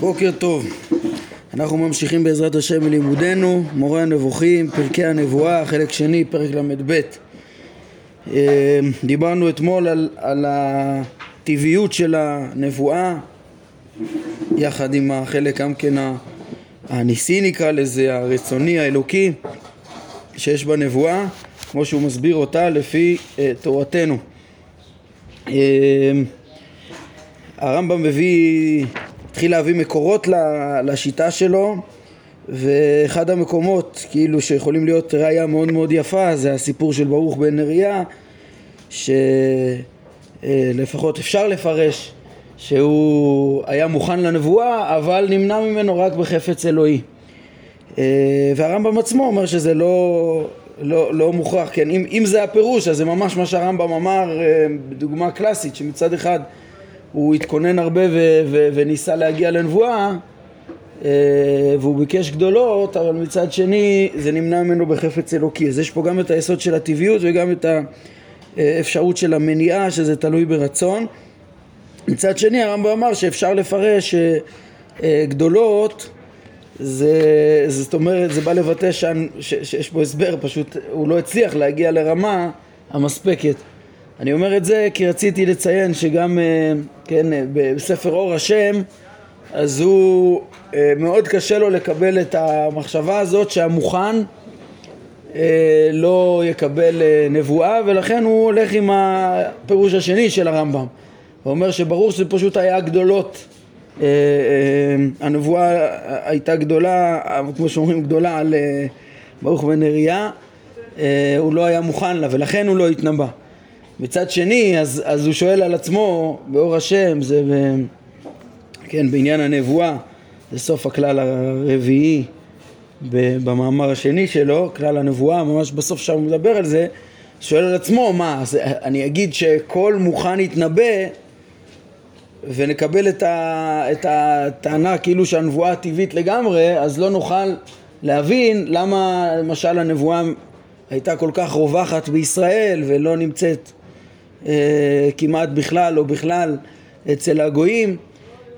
בוקר טוב, אנחנו ממשיכים בעזרת השם בלימודנו, מורה הנבוכים, פרקי הנבואה, חלק שני, פרק ל"ב. אה, דיברנו אתמול על, על הטבעיות של הנבואה, יחד עם החלק גם כן הניסי נקרא לזה, הרצוני, האלוקי, שיש בנבואה, כמו שהוא מסביר אותה לפי אה, תורתנו. אה, הרמב"ם מביא, התחיל להביא מקורות לשיטה שלו ואחד המקומות כאילו שיכולים להיות ראייה מאוד מאוד יפה זה הסיפור של ברוך בן נריה שלפחות אפשר לפרש שהוא היה מוכן לנבואה אבל נמנע ממנו רק בחפץ אלוהי. והרמב"ם עצמו אומר שזה לא, לא, לא מוכרח, כן, אם, אם זה הפירוש אז זה ממש מה שהרמב"ם אמר בדוגמה קלאסית שמצד אחד הוא התכונן הרבה ו- ו- וניסה להגיע לנבואה אה, והוא ביקש גדולות, אבל מצד שני זה נמנע ממנו בחפץ אלוקי. אז יש פה גם את היסוד של הטבעיות וגם את האפשרות של המניעה, שזה תלוי ברצון. מצד שני הרמב"ם אמר שאפשר לפרש שגדולות זה, זאת אומרת, זה בא לבטא שיש פה הסבר, פשוט הוא לא הצליח להגיע לרמה המספקת. אני אומר את זה כי רציתי לציין שגם, אה, כן, אה, בספר אור השם, אז הוא, אה, מאוד קשה לו לקבל את המחשבה הזאת שהמוכן לא יקבל נבואה ולכן הוא הולך עם הפירוש השני של הרמב"ם. הוא אומר שברור שזה פשוט היה גדולות, הנבואה הייתה גדולה, כמו שאומרים גדולה על ברוך בן הוא לא היה מוכן לה ולכן הוא לא התנבא. מצד שני, אז, אז הוא שואל על עצמו, באור השם, זה ב, כן, בעניין הנבואה, זה סוף הכלל הרביעי במאמר השני שלו, כלל הנבואה, ממש בסוף שם הוא מדבר על זה, שואל על עצמו, מה, אז אני אגיד שכל מוכן יתנבא ונקבל את, ה, את הטענה כאילו שהנבואה טבעית לגמרי, אז לא נוכל להבין למה למשל הנבואה הייתה כל כך רווחת בישראל ולא נמצאת כמעט בכלל או בכלל אצל הגויים.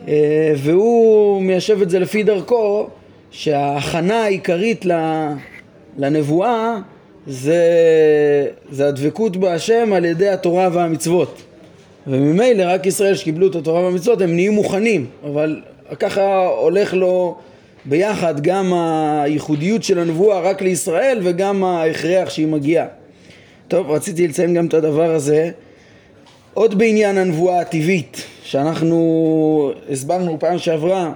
אה, והוא מיישב את זה לפי דרכו שההכנה העיקרית לנבואה זה, זה הדבקות בהשם על ידי התורה והמצוות. וממילא רק ישראל שקיבלו את התורה והמצוות הם נהיים מוכנים אבל ככה הולך לו ביחד גם הייחודיות של הנבואה רק לישראל וגם ההכרח שהיא מגיעה. טוב, רציתי לציין גם את הדבר הזה עוד בעניין הנבואה הטבעית, שאנחנו הסברנו פעם שעברה,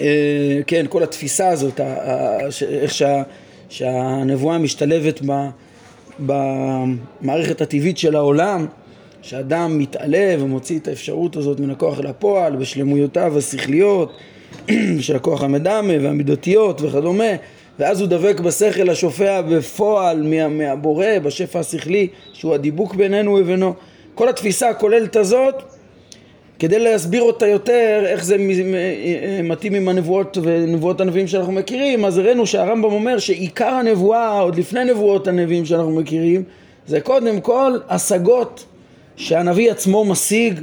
אה, כן, כל התפיסה הזאת, איך שה, שהנבואה משתלבת במערכת הטבעית של העולם, שאדם מתעלה ומוציא את האפשרות הזאת מן הכוח אל הפועל בשלמויותיו השכליות של הכוח המדמה והמידותיות וכדומה ואז הוא דבק בשכל השופע בפועל מה, מהבורא בשפע השכלי שהוא הדיבוק בינינו ובינו כל התפיסה הכוללת הזאת כדי להסביר אותה יותר איך זה מתאים עם הנבואות ונבואות הנביאים שאנחנו מכירים אז הראינו שהרמב"ם אומר שעיקר הנבואה עוד לפני נבואות הנביאים שאנחנו מכירים זה קודם כל השגות שהנביא עצמו משיג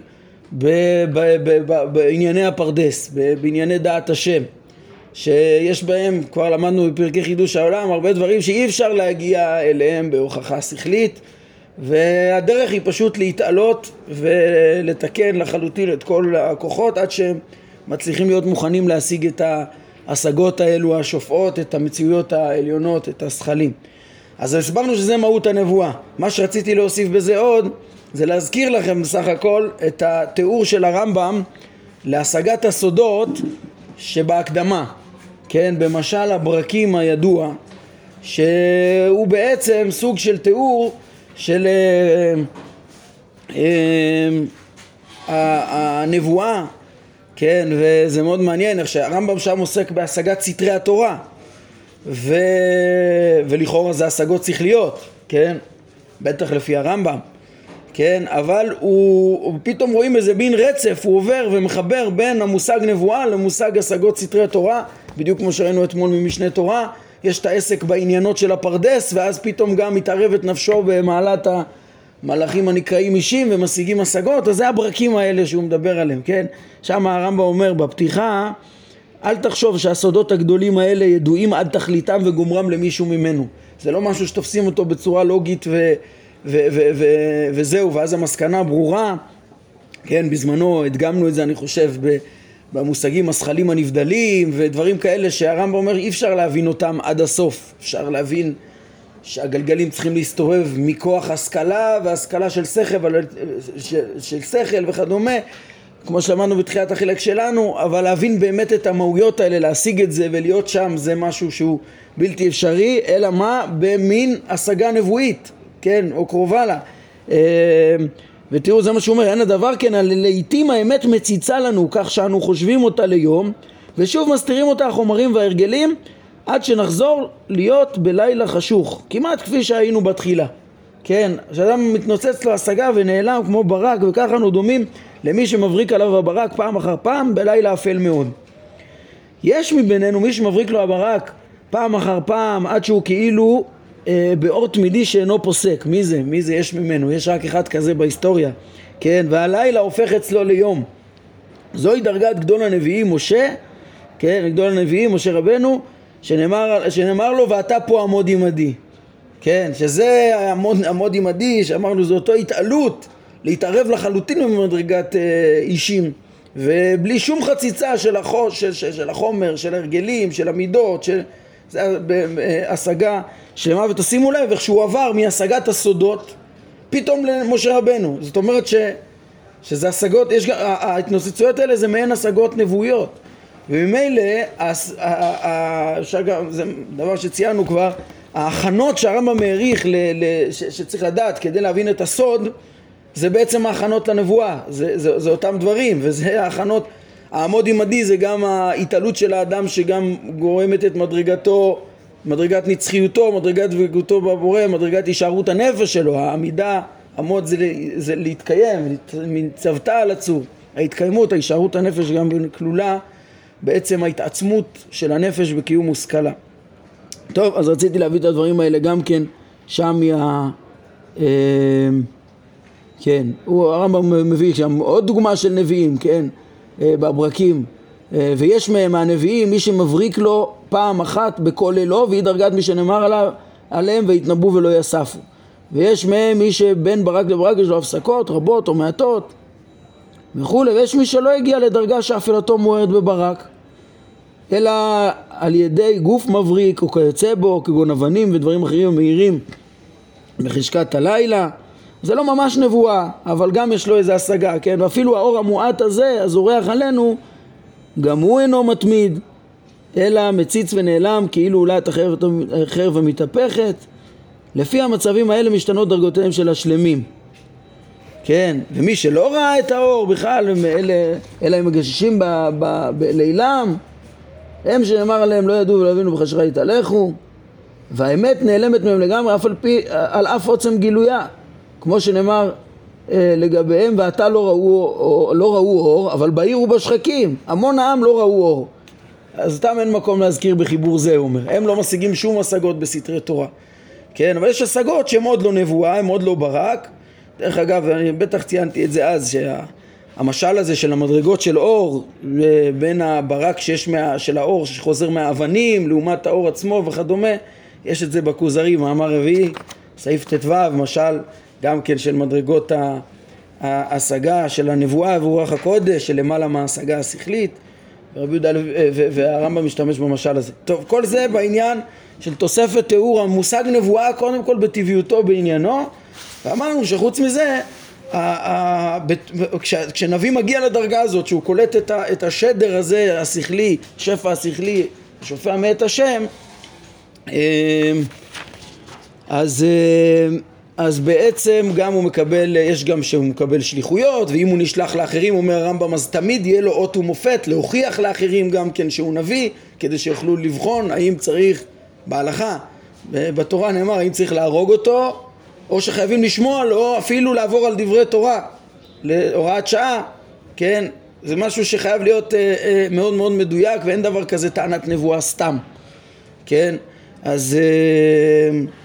בענייני הפרדס, בענייני דעת השם שיש בהם, כבר למדנו בפרקי חידוש העולם, הרבה דברים שאי אפשר להגיע אליהם בהוכחה שכלית והדרך היא פשוט להתעלות ולתקן לחלוטין את כל הכוחות עד שהם מצליחים להיות מוכנים להשיג את ההשגות האלו השופעות, את המציאויות העליונות, את השכלים. אז הסברנו שזה מהות הנבואה. מה שרציתי להוסיף בזה עוד זה להזכיר לכם בסך הכל את התיאור של הרמב"ם להשגת הסודות שבהקדמה, כן, במשל הברקים הידוע, שהוא בעצם סוג של תיאור של אה, אה, הנבואה, כן, וזה מאוד מעניין איך שהרמב"ם שם עוסק בהשגת סתרי התורה. ו... ולכאורה זה השגות שכליות, כן, בטח לפי הרמב"ם, כן, אבל הוא, פתאום רואים איזה מין רצף, הוא עובר ומחבר בין המושג נבואה למושג השגות סתרי התורה, בדיוק כמו שראינו אתמול ממשנה תורה, יש את העסק בעניינות של הפרדס ואז פתאום גם מתערבת נפשו במעלת מלאכים הנקראים אישים ומשיגים השגות, אז זה הברקים האלה שהוא מדבר עליהם, כן? שם הרמב"ם אומר בפתיחה, אל תחשוב שהסודות הגדולים האלה ידועים עד תכליתם וגומרם למישהו ממנו. זה לא משהו שתופסים אותו בצורה לוגית ו- ו- ו- ו- וזהו, ואז המסקנה ברורה, כן, בזמנו הדגמנו את זה אני חושב במושגים השכלים הנבדלים ודברים כאלה שהרמב"ם אומר אי אפשר להבין אותם עד הסוף, אפשר להבין שהגלגלים צריכים להסתובב מכוח השכלה והשכלה של שכל, של, של שכל וכדומה כמו שאמרנו בתחילת החלק שלנו אבל להבין באמת את המהויות האלה, להשיג את זה ולהיות שם זה משהו שהוא בלתי אפשרי אלא מה? במין השגה נבואית, כן? או קרובה לה אה, ותראו זה מה שהוא אומר, אין הדבר כן, לעיתים האמת מציצה לנו כך שאנו חושבים אותה ליום ושוב מסתירים אותה החומרים וההרגלים עד שנחזור להיות בלילה חשוך, כמעט כפי שהיינו בתחילה. כן, כשאדם מתנוצץ לו השגה ונעלם כמו ברק וככה אנו דומים למי שמבריק עליו הברק פעם אחר פעם בלילה אפל מאוד. יש מבינינו מי שמבריק לו הברק פעם אחר פעם עד שהוא כאילו אה, באור תמידי שאינו פוסק. מי זה? מי זה יש ממנו? יש רק אחד כזה בהיסטוריה. כן, והלילה הופך אצלו ליום. זוהי דרגת גדול הנביאים משה, כן, גדול הנביאים משה רבנו, שנאמר, שנאמר לו ואתה פה עמוד עמדי. כן, שזה עמוד, עמוד עמדי, שאמרנו זו אותו התעלות, להתערב לחלוטין במדרגת אה, אישים. ובלי שום חציצה של, החוש, של, של, של החומר, של הרגלים, של המידות, של... זה השגה שלמה, ותשימו לב איך שהוא עבר מהשגת הסודות פתאום למשה רבנו. זאת אומרת ש, שזה השגות, יש, ההתנוצצויות האלה זה מעין השגות נבואיות. וממילא, זה דבר שציינו כבר, ההכנות שהרמב"ם העריך שצריך לדעת כדי להבין את הסוד זה בעצם ההכנות לנבואה, זה, זה, זה אותם דברים וזה ההכנות, העמוד עמדי זה גם ההתעלות של האדם שגם גורמת את מדרגתו, מדרגת נצחיותו, מדרגת דבקותו בבורא, מדרגת הישארות הנפש שלו, העמידה, עמוד זה, זה להתקיים, מצוותה על הצור, ההתקיימות, הישארות הנפש גם כלולה בעצם ההתעצמות של הנפש בקיום מושכלה. טוב, אז רציתי להביא את הדברים האלה גם כן שם מה... אה, כן, הוא, הרמב"ם מביא שם עוד דוגמה של נביאים, כן, בברקים, אה, ויש מהם הנביאים מי שמבריק לו פעם אחת בכל אלו והיא דרגת מי שנאמר עליו, עליהם ויתנבאו ולא יספו ויש מהם מי שבין ברק לברק יש לו הפסקות רבות או מעטות וכולי. ויש מי שלא הגיע לדרגה שאפלתו מוארת בברק אלא על ידי גוף מבריק או כיוצא בו כגון אבנים ודברים אחרים המאירים בחשכת הלילה זה לא ממש נבואה, אבל גם יש לו איזה השגה, כן? ואפילו האור המועט הזה, הזורח עלינו, גם הוא אינו מתמיד, אלא מציץ ונעלם כאילו אולי את החרב המתהפכת. לפי המצבים האלה משתנות דרגותיהם של השלמים. כן, ומי שלא ראה את האור בכלל, אלה, אלה הם מגששים בלילם, הם שנאמר עליהם לא ידעו ולא הבינו בחשכה יתהלכו, והאמת נעלמת מהם לגמרי אף על, פי, על אף עוצם גילויה. כמו שנאמר אה, לגביהם, ואתה לא ראו, או, לא ראו אור, אבל בעיר ובשחקים, המון העם לא ראו אור. אז סתם אין מקום להזכיר בחיבור זה, הוא אומר. הם לא משיגים שום השגות בסתרי תורה. כן, אבל יש השגות שהן עוד לא נבואה, הן עוד לא ברק. דרך אגב, אני בטח ציינתי את זה אז, שהמשל הזה של המדרגות של אור, אה, בין הברק שיש מה, של האור שחוזר מהאבנים, לעומת האור עצמו וכדומה, יש את זה בכוזרי, מאמר רביעי, סעיף ט"ו, משל גם כן של מדרגות ההשגה של הנבואה ורוח הקודש, של למעלה מההשגה השכלית, ורבי יהודה והרמב"ם משתמש במשל הזה. טוב, כל זה בעניין של תוספת תיאור המושג נבואה קודם כל בטבעיותו בעניינו, ואמרנו שחוץ מזה כשנביא מגיע לדרגה הזאת שהוא קולט את השדר הזה השכלי, שפע השכלי, שופע מאת השם אה, אז אה, אז בעצם גם הוא מקבל, יש גם שהוא מקבל שליחויות ואם הוא נשלח לאחרים, אומר הרמב"ם, אז תמיד יהיה לו אות ומופת להוכיח לאחרים גם כן שהוא נביא כדי שיוכלו לבחון האם צריך בהלכה, בתורה נאמר האם צריך להרוג אותו או שחייבים לשמוע לו אפילו לעבור על דברי תורה להוראת שעה, כן? זה משהו שחייב להיות אה, אה, מאוד מאוד מדויק ואין דבר כזה טענת נבואה סתם, כן? אז... אה,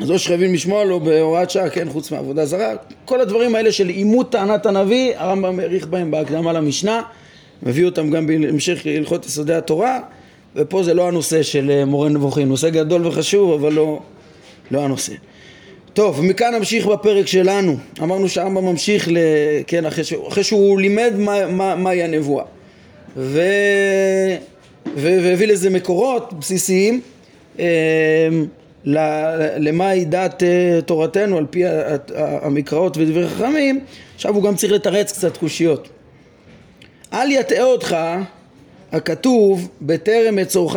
אז או שחייבים לשמוע לו בהוראת שעה, כן, חוץ מעבודה זרה, כל הדברים האלה של אימות טענת הנביא, הרמב"ם העריך בהם בהקדמה למשנה, מביא אותם גם בהמשך הלכות יסודי התורה, ופה זה לא הנושא של אה, מורה נבוכים, נושא גדול וחשוב, אבל לא, לא הנושא. טוב, מכאן נמשיך בפרק שלנו. אמרנו שהרמב"ם ממשיך, ל... כן, אחרי, ש... אחרי שהוא לימד מה, מה, מהי הנבואה. ו... ו... והביא לזה מקורות בסיסיים. אמ, למהי דת אה, תורתנו על פי המקראות ודברי חכמים, עכשיו הוא גם צריך לתרץ קצת קושיות. אל יטעה אותך הכתוב בטרם אצורך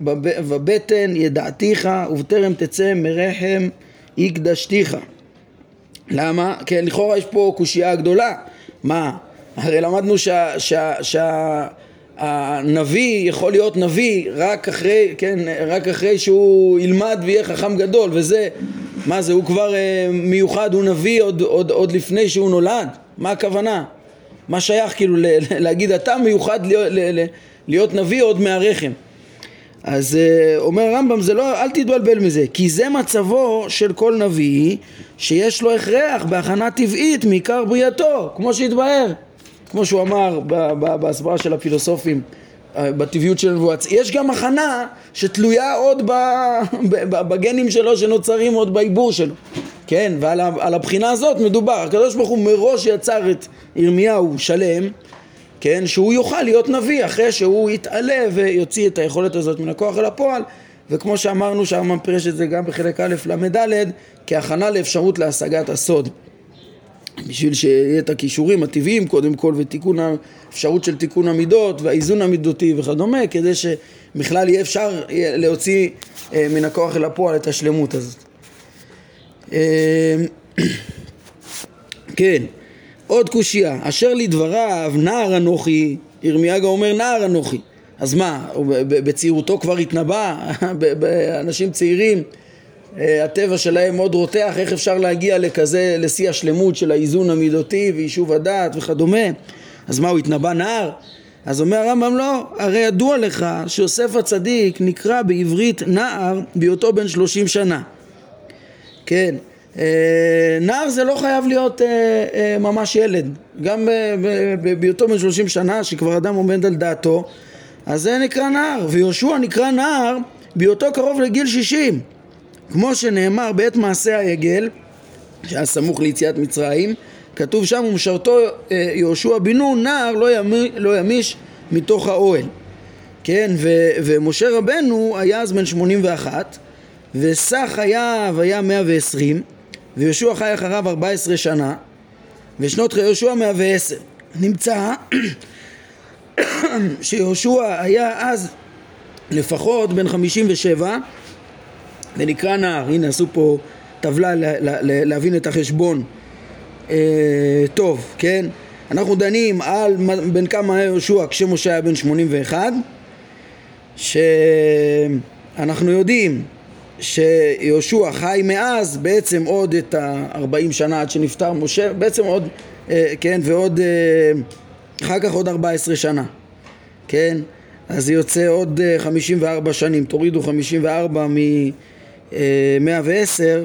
בבטן ידעתיך ובטרם תצא מרחם הקדשתיך. למה? כן, לכאורה יש פה קושייה גדולה. מה? הרי למדנו שה... שה, שה הנביא יכול להיות נביא רק אחרי, כן, רק אחרי שהוא ילמד ויהיה חכם גדול וזה, מה זה, הוא כבר אה, מיוחד, הוא נביא עוד, עוד, עוד לפני שהוא נולד? מה הכוונה? מה שייך כאילו להגיד אתה מיוחד להיות, להיות נביא עוד מהרחם? אז אה, אומר הרמב"ם, זה לא, אל תתבלבל מזה, כי זה מצבו של כל נביא שיש לו הכרח בהכנה טבעית מעיקר בריאתו, כמו שהתבהר. כמו שהוא אמר בהסברה של הפילוסופים אה, בטבעיות של הנבואה, יש גם הכנה שתלויה עוד בגנים שלו שנוצרים עוד בעיבור שלו, כן, ועל הבחינה הזאת מדובר, הקדוש ברוך הוא מראש יצר את ירמיהו שלם, כן, שהוא יוכל להיות נביא אחרי שהוא יתעלה ויוציא את היכולת הזאת מן הכוח אל הפועל. וכמו שאמרנו שהרמב"ם פירש את זה גם בחלק א' ל"ד כהכנה לאפשרות להשגת הסוד בשביל שיהיה את הכישורים הטבעיים קודם כל ותיקון האפשרות של תיקון המידות והאיזון המידותי וכדומה כדי שבכלל יהיה אפשר להוציא אה, מן הכוח אל הפועל את השלמות הזאת. אה, כן, עוד קושייה, אשר לדבריו נער אנוכי, ירמיהו אומר נער אנוכי, אז מה, בצעירותו כבר התנבא, באנשים צעירים הטבע שלהם מאוד רותח, איך אפשר להגיע לכזה, לשיא השלמות של האיזון המידותי ויישוב הדעת וכדומה? אז מה הוא התנבא נער? אז אומר הרמב"ם לא, הרי ידוע לך שיוסף הצדיק נקרא בעברית נער בהיותו בן שלושים שנה. כן, אה, נער זה לא חייב להיות אה, ממש ילד. גם בהיותו בן שלושים שנה שכבר אדם עומד על דעתו אז זה נקרא נער ויהושע נקרא נער בהיותו קרוב לגיל שישים כמו שנאמר בעת מעשה העגל, שהיה סמוך ליציאת מצרים, כתוב שם ומשרתו אה, יהושע בן נון נער לא, ימי, לא ימיש מתוך האוהל. כן ו, ומשה רבנו היה אז בן 81 וסך חייו היה 120 ויהושע חי אחריו 14 שנה ושנות חיי יהושע 110 נמצא שיהושע היה אז לפחות בן 57 זה נקרא נער, הנה עשו פה טבלה להבין את החשבון אה, טוב, כן? אנחנו דנים על בן כמה היה יהושע כשמשה היה בן 81 שאנחנו יודעים שיהושע חי מאז בעצם עוד את ה-40 שנה עד שנפטר משה, בעצם עוד, אה, כן, ועוד, אה, אחר כך עוד 14 שנה, כן? אז יוצא עוד 54 שנים, תורידו 54 מ... 110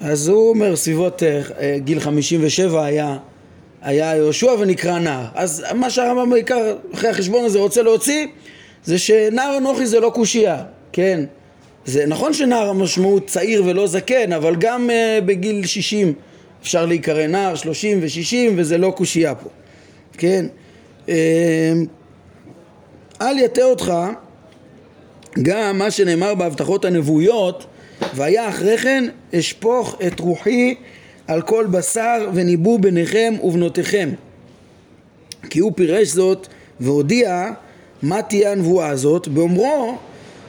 אז הוא אומר סביבות אה, גיל 57 היה, היה יהושע ונקרא נער. אז מה שהרמב"ם בעיקר אחרי החשבון הזה רוצה להוציא זה שנער אנוכי זה לא קושייה, כן? זה נכון שנער המשמעות צעיר ולא זקן אבל גם uh, בגיל 60 אפשר להיקרא נער, 30 ו-60 וזה לא קושייה פה, כן? uh, אל יטעה אותך גם מה שנאמר בהבטחות הנבואיות והיה אחרי כן אשפוך את רוחי על כל בשר וניבאו בניכם ובנותיכם. כי הוא פירש זאת והודיע מה תהיה הנבואה הזאת? באומרו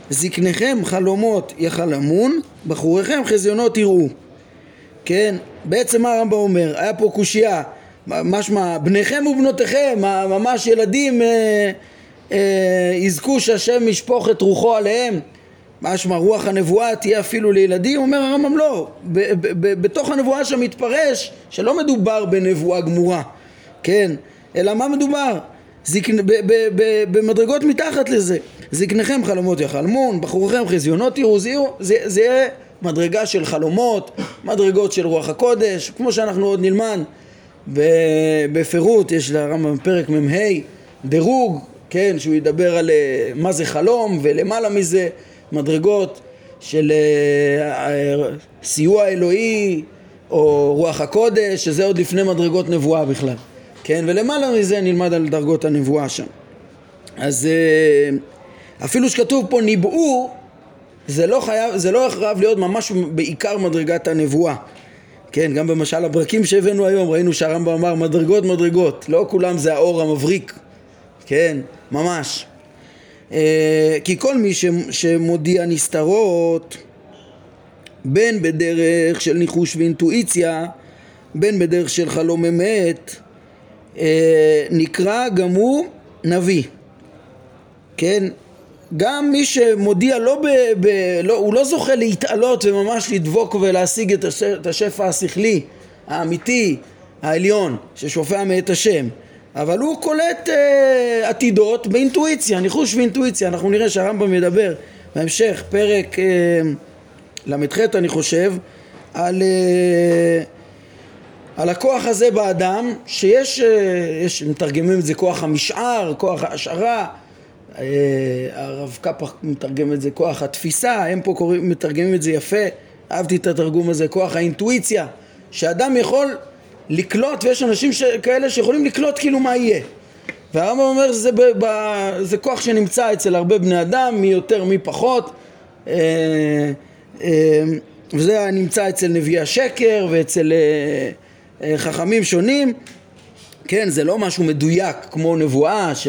זקניכם חלומות יחלמון בחוריכם חזיונות יראו. כן בעצם מה הרמב"ם אומר היה פה קושייה משמע בניכם ובנותיכם ממש ילדים אה, אה, יזכו שהשם ישפוך את רוחו עליהם משמע רוח הנבואה תהיה אפילו לילדים, אומר הרמב"ם לא, בתוך הנבואה שם מתפרש שלא מדובר בנבואה גמורה, כן, אלא מה מדובר? זקנ... במדרגות מתחת לזה, זקניכם חלומות יחלמון, בחוריכם חזיונות יראו, זה, זה יהיה מדרגה של חלומות, מדרגות של רוח הקודש, כמו שאנחנו עוד נלמד בפירוט, יש לרמב"ם פרק מ"ה, דירוג, כן, שהוא ידבר על אה, מה זה חלום ולמעלה מזה מדרגות של אה, אה, סיוע אלוהי או רוח הקודש, שזה עוד לפני מדרגות נבואה בכלל, כן, ולמעלה מזה נלמד על דרגות הנבואה שם. אז אפילו שכתוב פה ניבאו, זה לא חייב, זה לא חייב להיות ממש בעיקר מדרגת הנבואה. כן, גם במשל הברקים שהבאנו היום, ראינו שהרמב"ם אמר מדרגות מדרגות, לא כולם זה האור המבריק, כן, ממש. אה, כי כל מי שמודיע נסתרות, בין בדרך של ניחוש ואינטואיציה, בין בדרך של חלום אמת, אה, נקרא גם הוא נביא. כן, גם מי שמודיע לא ב... ב לא, הוא לא זוכה להתעלות וממש לדבוק ולהשיג את, את השפע השכלי האמיתי, העליון, ששופע מאת השם, אבל הוא קולט אה, עתידות באינטואיציה, ניחוש ואינטואיציה. אנחנו נראה שהרמב"ם ידבר בהמשך, פרק אה, ל"ח אני חושב, על, אה, על הכוח הזה באדם, שיש, אה, יש, מתרגמים את זה כוח המשער, כוח ההשערה, אה, הרב קפח מתרגם את זה כוח התפיסה, הם פה קוראים, מתרגמים את זה יפה, אהבתי את התרגום הזה, כוח האינטואיציה, שאדם יכול לקלוט, ויש אנשים ש... כאלה שיכולים לקלוט כאילו מה יהיה. והרמב"ם אומר שזה ב... ב... זה כוח שנמצא אצל הרבה בני אדם, מי יותר מי פחות, אה, אה, וזה נמצא אצל נביאי השקר ואצל חכמים שונים, כן, זה לא משהו מדויק כמו נבואה, ש...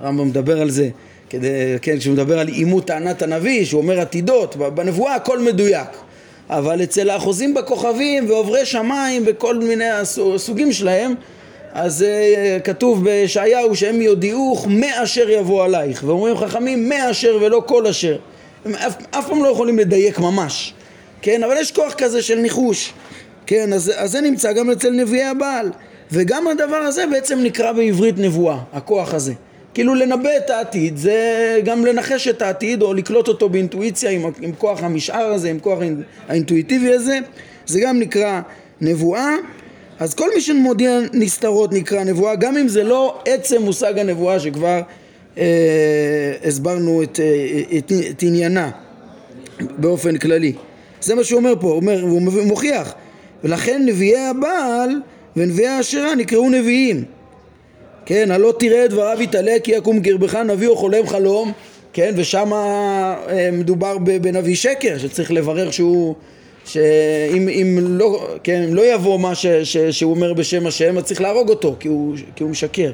הרמב"ם מדבר על זה, כדי, כן, כשהוא מדבר על אימות טענת הנביא, שהוא אומר עתידות, בנבואה הכל מדויק. אבל אצל האחוזים בכוכבים ועוברי שמיים וכל מיני הסוגים שלהם, אז uh, כתוב בישעיהו שהם יודיעוך מאשר יבוא עלייך, ואומרים חכמים מאשר ולא כל אשר. הם אף, אף פעם לא יכולים לדייק ממש, כן? אבל יש כוח כזה של ניחוש, כן? אז, אז זה נמצא גם אצל נביאי הבעל, וגם הדבר הזה בעצם נקרא בעברית נבואה, הכוח הזה. כאילו לנבא את העתיד זה גם לנחש את העתיד או לקלוט אותו באינטואיציה עם, עם כוח המשאר הזה, עם כוח האינטואיטיבי הזה, זה גם נקרא נבואה. אז כל מי שמודיע נסתרות נקרא נבואה, גם אם זה לא עצם מושג הנבואה שכבר אה, הסברנו את, אה, את, את עניינה באופן כללי. זה מה שהוא אומר פה, הוא, אומר, הוא מוכיח. ולכן נביאי הבעל ונביאי האשרה נקראו נביאים. כן, הלא תראה את דבריו יתעלה כי יקום קרבך נביא או חולם חלום, כן, ושם אה, מדובר בנביא שקר, שצריך לברר שהוא, שאם אם לא, כן, אם לא יבוא מה ש, ש, שהוא אומר בשם השם, אז צריך להרוג אותו, כי הוא, כי הוא משקר.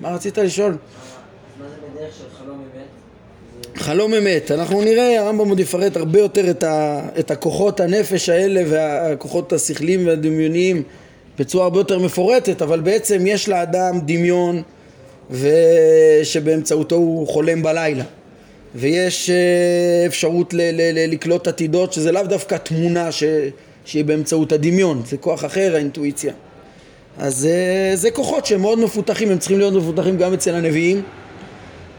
מה רצית לשאול? חלום אמת, אנחנו נראה, הרמב"ם עוד יפרט הרבה יותר את, ה, את הכוחות הנפש האלה והכוחות השכליים והדמיוניים בצורה הרבה יותר מפורטת, אבל בעצם יש לאדם דמיון ושבאמצעותו הוא חולם בלילה. ויש אה, אפשרות ל- ל- ל- לקלוט עתידות שזה לאו דווקא תמונה ש- שהיא באמצעות הדמיון, זה כוח אחר האינטואיציה. אז זה, אה, זה כוחות שהם מאוד מפותחים, הם צריכים להיות מפותחים גם אצל הנביאים.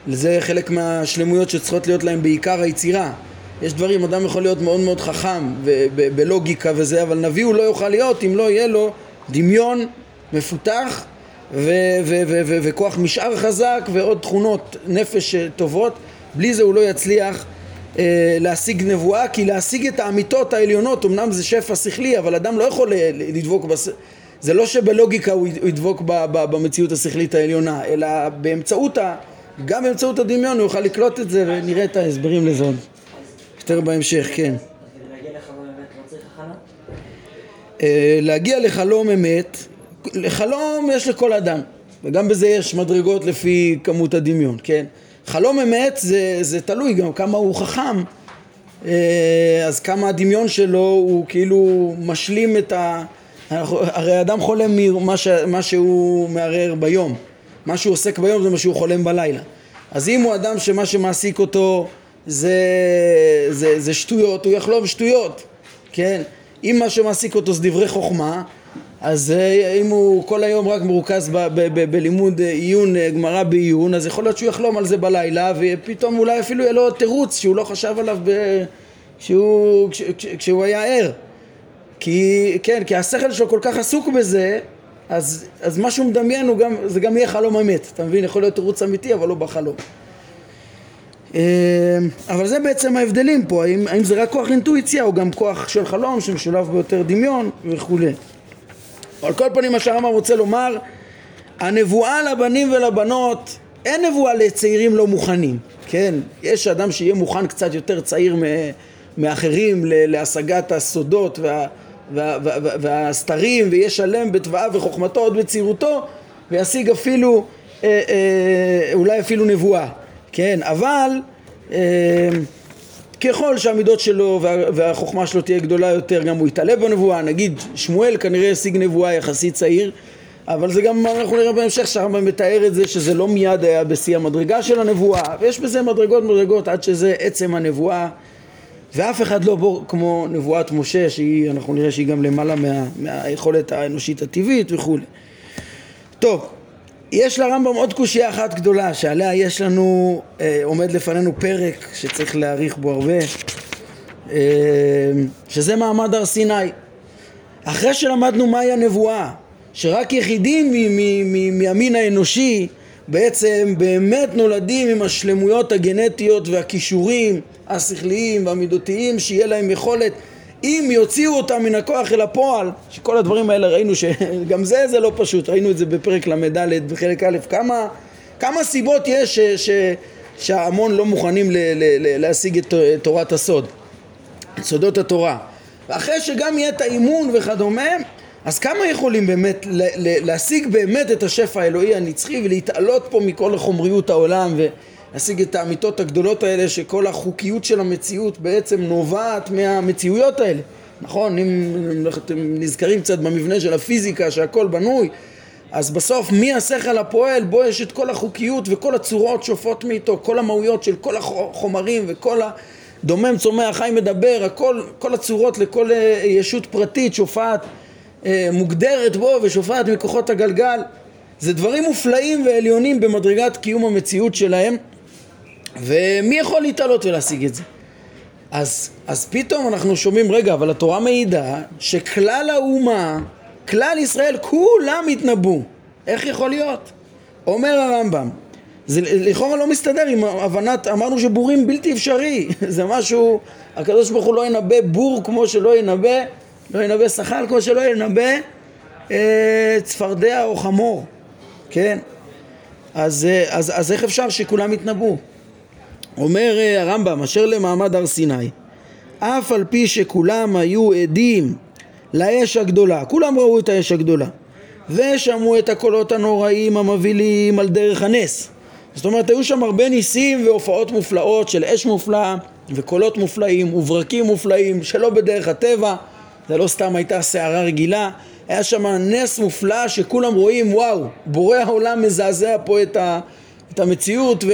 זה חלק מהשלמויות שצריכות להיות להם בעיקר היצירה. יש דברים, אדם יכול להיות מאוד מאוד חכם ובלוגיקה וזה, אבל נביא הוא לא יוכל להיות אם לא יהיה לו דמיון מפותח וכוח משאר חזק ועוד תכונות נפש טובות בלי זה הוא לא יצליח אה, להשיג נבואה כי להשיג את האמיתות העליונות אמנם זה שפע שכלי אבל אדם לא יכול לדבוק בס... זה לא שבלוגיקה הוא ידבוק במציאות השכלית העליונה אלא באמצעות ה... גם באמצעות הדמיון הוא יוכל לקלוט את זה ונראה את ההסברים לזה עוד יותר בהמשך, כן. אה, להגיע לחלום אמת, לחלום יש לכל אדם, וגם בזה יש מדרגות לפי כמות הדמיון, כן? חלום אמת זה, זה תלוי גם כמה הוא חכם, אה, אז כמה הדמיון שלו הוא כאילו משלים את ה... הרי אדם חולם ממה ש... מה שהוא מערער ביום, מה שהוא עוסק ביום זה מה שהוא חולם בלילה. אז אם הוא אדם שמה שמעסיק אותו זה, זה, זה שטויות, הוא יחלום שטויות, כן? אם מה שמעסיק אותו זה דברי חוכמה, אז אה, אם הוא כל היום רק מרוכז בלימוד אה, עיון, אה, גמרא בעיון, אז יכול להיות שהוא יחלום על זה בלילה, ופתאום אולי אפילו יהיה לו תירוץ שהוא לא חשב עליו ב- כשהוא, כש, כש, כשהוא היה ער. כי, כן, כי השכל שלו כל כך עסוק בזה, אז, אז מה שהוא מדמיין גם, זה גם יהיה חלום אמת, אתה מבין? יכול להיות תירוץ אמיתי אבל לא בחלום. אה, אבל זה בעצם ההבדלים פה, האם, האם זה רק כוח אינטואיציה או גם כוח של חלום שמשולב ביותר דמיון וכולי. על כל פנים מה שהרמב"ם רוצה לומר, הנבואה לבנים ולבנות, אין נבואה לצעירים לא מוכנים, כן? יש אדם שיהיה מוכן קצת יותר צעיר מאחרים להשגת הסודות וה... והסתרים ויהיה שלם בתוואה וחוכמתו עוד בצעירותו וישיג אפילו אה, אה, אולי אפילו נבואה כן אבל אה, ככל שהמידות שלו וה, והחוכמה שלו תהיה גדולה יותר גם הוא יתעלה בנבואה. נגיד שמואל כנראה השיג נבואה יחסית צעיר אבל זה גם אנחנו נראה בהמשך שהרמב"ם מתאר את זה שזה לא מיד היה בשיא המדרגה של הנבואה. ויש בזה מדרגות מדרגות עד שזה עצם הנבואה. ואף אחד לא בור כמו נבואת משה שהיא, אנחנו נראה שהיא גם למעלה מה, מהיכולת האנושית הטבעית וכולי. טוב, יש לרמב"ם עוד קושייה אחת גדולה שעליה יש לנו, אה, עומד לפנינו פרק שצריך להעריך בו הרבה, אה, שזה מעמד הר סיני. אחרי שלמדנו מהי הנבואה, שרק יחידים מהמין האנושי בעצם באמת נולדים עם השלמויות הגנטיות והכישורים השכליים והמידותיים שיהיה להם יכולת אם יוציאו אותם מן הכוח אל הפועל שכל הדברים האלה ראינו שגם זה זה לא פשוט. ראינו את זה בפרק ל"ד בחלק א' כמה, כמה סיבות יש ש, ש, שההמון לא מוכנים ל, ל, ל, להשיג את תורת הסוד את סודות התורה. ואחרי שגם יהיה את האימון וכדומה אז כמה יכולים באמת להשיג באמת את השפע האלוהי הנצחי ולהתעלות פה מכל החומריות העולם ולהשיג את האמיתות הגדולות האלה שכל החוקיות של המציאות בעצם נובעת מהמציאויות האלה. נכון? אם אתם נזכרים קצת במבנה של הפיזיקה שהכל בנוי אז בסוף מי השכל הפועל? בו יש את כל החוקיות וכל הצורות שופעות מאיתו כל המהויות של כל החומרים וכל הדומם צומח חי מדבר הכל כל הצורות לכל אה, ישות פרטית שופעת אה, מוגדרת בו ושופעת מכוחות הגלגל. זה דברים מופלאים ועליונים במדרגת קיום המציאות שלהם ומי יכול להתעלות ולהשיג את זה? אז, אז פתאום אנחנו שומעים, רגע, אבל התורה מעידה שכלל האומה, כלל ישראל, כולם התנבאו. איך יכול להיות? אומר הרמב"ם, זה לכאורה לא מסתדר עם הבנת, אמרנו שבורים בלתי אפשרי, זה משהו, הקדוש ברוך הוא לא ינבא בור כמו שלא ינבא לא ינבא שכר כמו שלא ינבא אה, צפרדע או חמור, כן? אז, אה, אז, אז איך אפשר שכולם יתנבאו? אומר אה, הרמב"ם, אשר למעמד הר סיני, אף על פי שכולם היו עדים לאש הגדולה, כולם ראו את האש הגדולה, ושמעו את הקולות הנוראים המבהילים על דרך הנס. זאת אומרת, היו שם הרבה ניסים והופעות מופלאות של אש מופלאה וקולות מופלאים וברקים מופלאים שלא בדרך הטבע זה לא סתם הייתה סערה רגילה, היה שם נס מופלא שכולם רואים, וואו, בורא העולם מזעזע פה את, ה, את המציאות ו,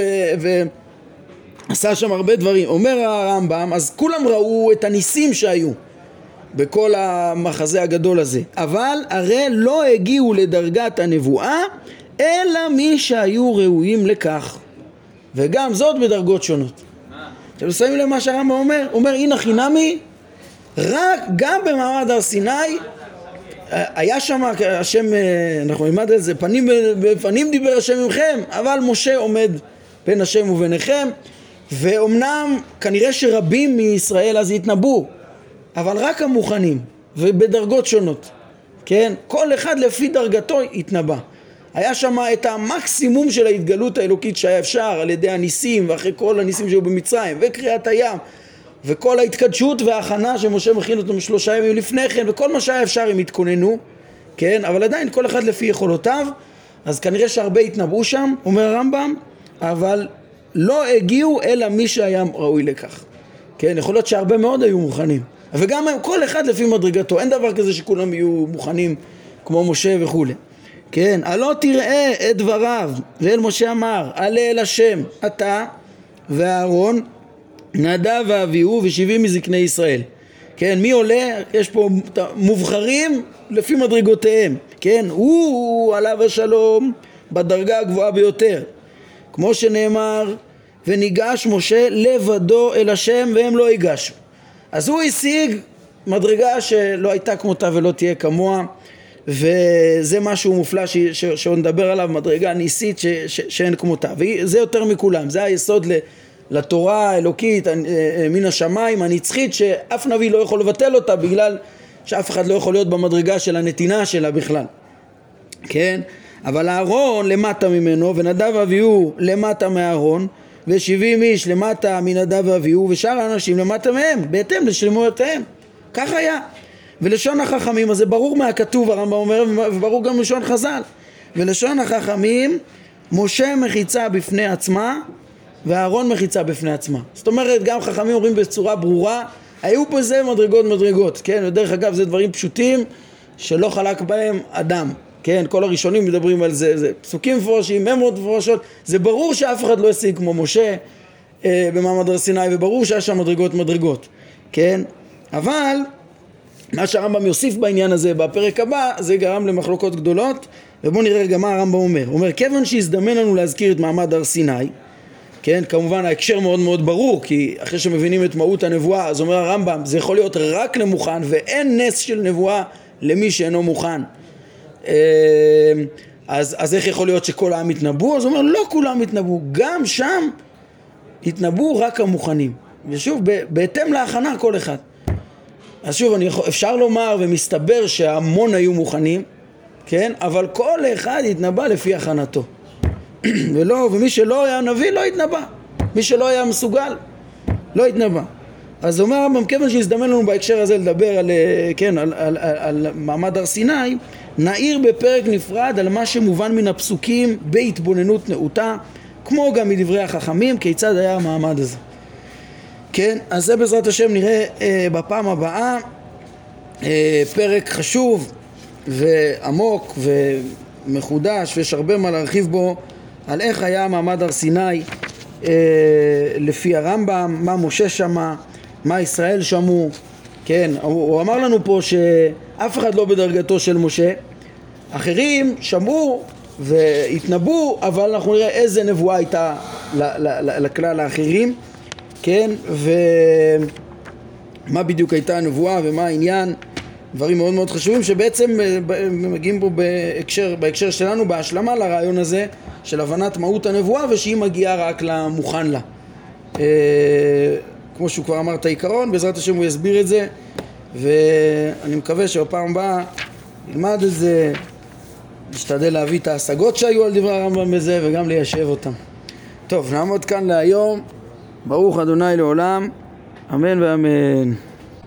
ועשה שם הרבה דברים. אומר הרמב"ם, אז כולם ראו את הניסים שהיו בכל המחזה הגדול הזה, אבל הרי לא הגיעו לדרגת הנבואה אלא מי שהיו ראויים לכך, וגם זאת בדרגות שונות. אתם שמים לב מה שהרמב"ם אומר? אומר, הנה חינמי רק גם במעמד הר סיני היה שם השם, אה, אנחנו נלמד על זה, פנים בפנים דיבר השם ממכם, אבל משה עומד בין השם וביניכם, ואומנם כנראה שרבים מישראל אז יתנבאו, אבל רק המוכנים, ובדרגות שונות, כן? כל אחד לפי דרגתו יתנבא. היה שם את המקסימום של ההתגלות האלוקית שהיה אפשר על ידי הניסים ואחרי כל הניסים שהיו במצרים וקריאת הים וכל ההתקדשות וההכנה שמשה מכין אותם שלושה ימים לפני כן וכל מה שהיה אפשר הם התכוננו כן אבל עדיין כל אחד לפי יכולותיו אז כנראה שהרבה התנבאו שם אומר הרמב"ם אבל לא הגיעו אלא מי שהיה ראוי לכך כן יכול להיות שהרבה מאוד היו מוכנים וגם כל אחד לפי מדרגתו אין דבר כזה שכולם יהיו מוכנים כמו משה וכולי כן, הלא תראה את דבריו, ואל משה אמר, עלה אל השם, אתה ואהרון נדב ואביהו ושבעים מזקני ישראל. כן, מי עולה? יש פה מובחרים לפי מדרגותיהם, כן? הוא עליו השלום בדרגה הגבוהה ביותר. כמו שנאמר, וניגש משה לבדו אל השם והם לא ייגשו. אז הוא השיג מדרגה שלא הייתה כמותה ולא תהיה כמוה וזה משהו מופלא ש, ש, שעוד נדבר עליו, מדרגה ניסית ש, ש, שאין כמותה וזה יותר מכולם, זה היסוד לתורה האלוקית אה, אה, מן השמיים הנצחית שאף נביא לא יכול לבטל אותה בגלל שאף אחד לא יכול להיות במדרגה של הנתינה שלה בכלל כן? אבל אהרון למטה ממנו ונדב ואביהו למטה מאהרון ושבעים איש למטה מנדב ואביהו ושאר האנשים למטה מהם בהתאם לשלמויותיהם. כך היה. ולשון החכמים אז זה ברור מהכתוב הרמב"ם אומר וברור גם לשון חז"ל. ולשון החכמים משה מחיצה בפני עצמה ואהרון מחיצה בפני עצמה. זאת אומרת גם חכמים אומרים בצורה ברורה היו פה זה מדרגות מדרגות כן? ודרך אגב זה דברים פשוטים שלא חלק בהם אדם כן, כל הראשונים מדברים על זה, זה פסוקים מפורשים, ממרות מפורשות, זה ברור שאף אחד לא השיג כמו משה אה, במעמד הר סיני, וברור שהיה שם מדרגות מדרגות, כן? אבל מה שהרמב"ם יוסיף בעניין הזה בפרק הבא, זה גרם למחלוקות גדולות, ובואו נראה גם מה הרמב"ם אומר. הוא אומר, כיוון שהזדמן לנו להזכיר את מעמד הר סיני, כן, כמובן ההקשר מאוד מאוד ברור, כי אחרי שמבינים את מהות הנבואה, אז אומר הרמב"ם, זה יכול להיות רק למוכן, ואין נס של נבואה למי שאינו מוכן. אמ, אז, אז איך יכול להיות שכל העם יתנבאו? אז הוא אומר לא כולם יתנבאו, גם שם יתנבאו רק המוכנים. ושוב, בהתאם להכנה כל אחד. אז שוב, אני יכול, אפשר לומר ומסתבר שהמון היו מוכנים, כן? אבל כל אחד יתנבא לפי הכנתו. ולא, ומי שלא היה נביא לא יתנבא. מי שלא היה מסוגל לא יתנבא. אז אומר הרמב"ם, כיוון שהזדמן לנו בהקשר הזה לדבר על, אה, כן, על, על, על, על מעמד הר סיני, נעיר בפרק נפרד על מה שמובן מן הפסוקים בהתבוננות נאותה, כמו גם מדברי החכמים, כיצד היה המעמד הזה. כן, אז זה בעזרת השם נראה אה, בפעם הבאה, אה, פרק חשוב ועמוק ומחודש, ויש הרבה מה להרחיב בו על איך היה מעמד הר סיני אה, לפי הרמב"ם, מה משה שמע, מה ישראל שמעו, כן, הוא, הוא אמר לנו פה שאף אחד לא בדרגתו של משה, אחרים שמעו והתנבאו, אבל אנחנו נראה איזה נבואה הייתה לכלל האחרים, כן, ומה בדיוק הייתה הנבואה ומה העניין, דברים מאוד מאוד חשובים שבעצם אה, מגיעים פה בהקשר, בהקשר שלנו בהשלמה לרעיון הזה של הבנת מהות הנבואה ושהיא מגיעה רק למוכן לה. אה, כמו שהוא כבר אמר את העיקרון, בעזרת השם הוא יסביר את זה ואני מקווה שבפעם הבאה נלמד את זה, נשתדל להביא את ההשגות שהיו על דברי הרמב"ם בזה וגם ליישב אותם. טוב, נעמוד כאן להיום, ברוך אדוני לעולם, אמן ואמן.